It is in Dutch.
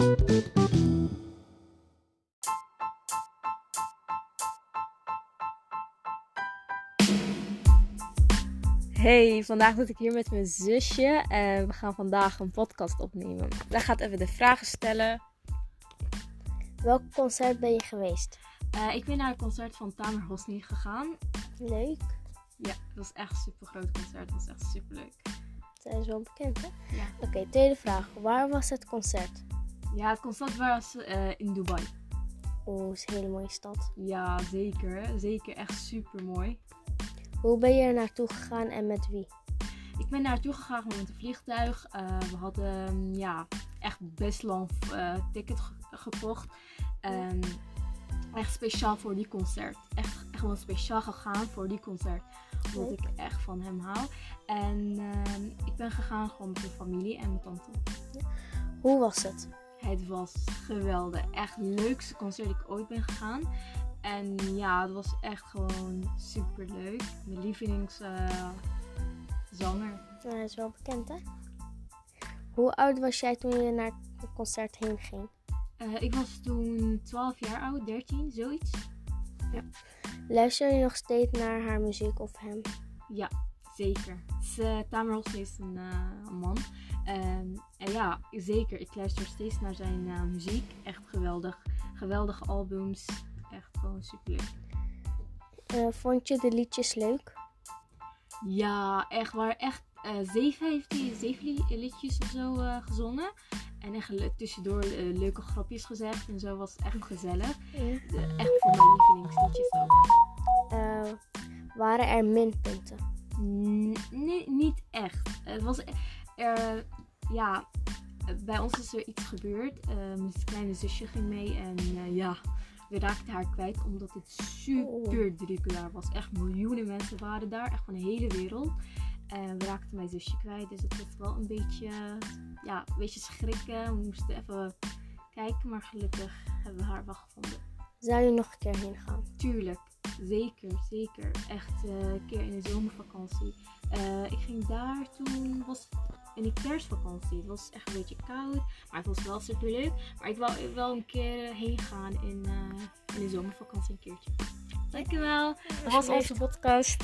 Hey, vandaag zit ik hier met mijn zusje en we gaan vandaag een podcast opnemen. Zij gaat even de vragen stellen. Welk concert ben je geweest? Eh, ik ben naar het concert van Tamer Hosni gegaan. Leuk. Ja, het was echt een super groot concert. Het was echt super leuk. Zij is wel bekend, hè? Ja. Oké, tweede vraag. Waar was het concert? Ja, het concert was eh, in Dubai. Oeh, is een hele mooie stad. Ja, zeker. Zeker echt super mooi. Hoe ben je er naartoe gegaan en met wie? Ik ben naartoe gegaan met een vliegtuig. Eh, we hadden um, ja, echt best lang uh, ticket ge gekocht. En echt speciaal voor die concert. Echt, echt gewoon speciaal gegaan voor die concert. Omdat ik echt van hem hou. En uh, ik ben gegaan gewoon met mijn familie en mijn tante. Hoe was het? Het was geweldig. Echt het leukste concert dat ik ooit ben gegaan. En ja, het was echt gewoon super leuk. Mijn lievelingszanger. Ja, hij is wel bekend, hè? Hoe oud was jij toen je naar het concert heen ging? Uh, ik was toen 12 jaar oud, 13, zoiets. Ja. Luister je nog steeds naar haar muziek of hem? Ja, zeker. Uh, Tamer is een, uh, een man. Um, en ja, zeker. Ik luister steeds naar zijn uh, muziek. Echt geweldig. Geweldige albums. Echt gewoon super leuk. Uh, vond je de liedjes leuk? Ja, echt waar. Echt zeven heeft hij zeven liedjes of zo gezongen. En echt tussendoor leuke grapjes gezegd. En zo was het echt gezellig. Ja. echt voor mijn lievelingsliedjes ook. Waren er minpunten? Nee, niet echt. Het was er, ja, bij ons is er iets gebeurd. mijn kleine zusje ging mee en ja, we raakten haar kwijt omdat het super druk daar was. Echt miljoenen mensen waren daar, echt van de hele wereld. En we raakten mijn zusje kwijt, dus het was wel een beetje, ja, een beetje schrikken. We moesten even kijken, maar gelukkig hebben we haar wel gevonden. Zou je nog een keer heen gaan? Tuurlijk, zeker, zeker. Echt uh, een keer in de zomervakantie. Uh, ik ging daar toen, was in de kerstvakantie. Het was echt een beetje koud, maar het was wel super leuk. Maar ik wou wel een keer heen gaan in, in de zomervakantie een keertje. Dankjewel. Dat was onze podcast.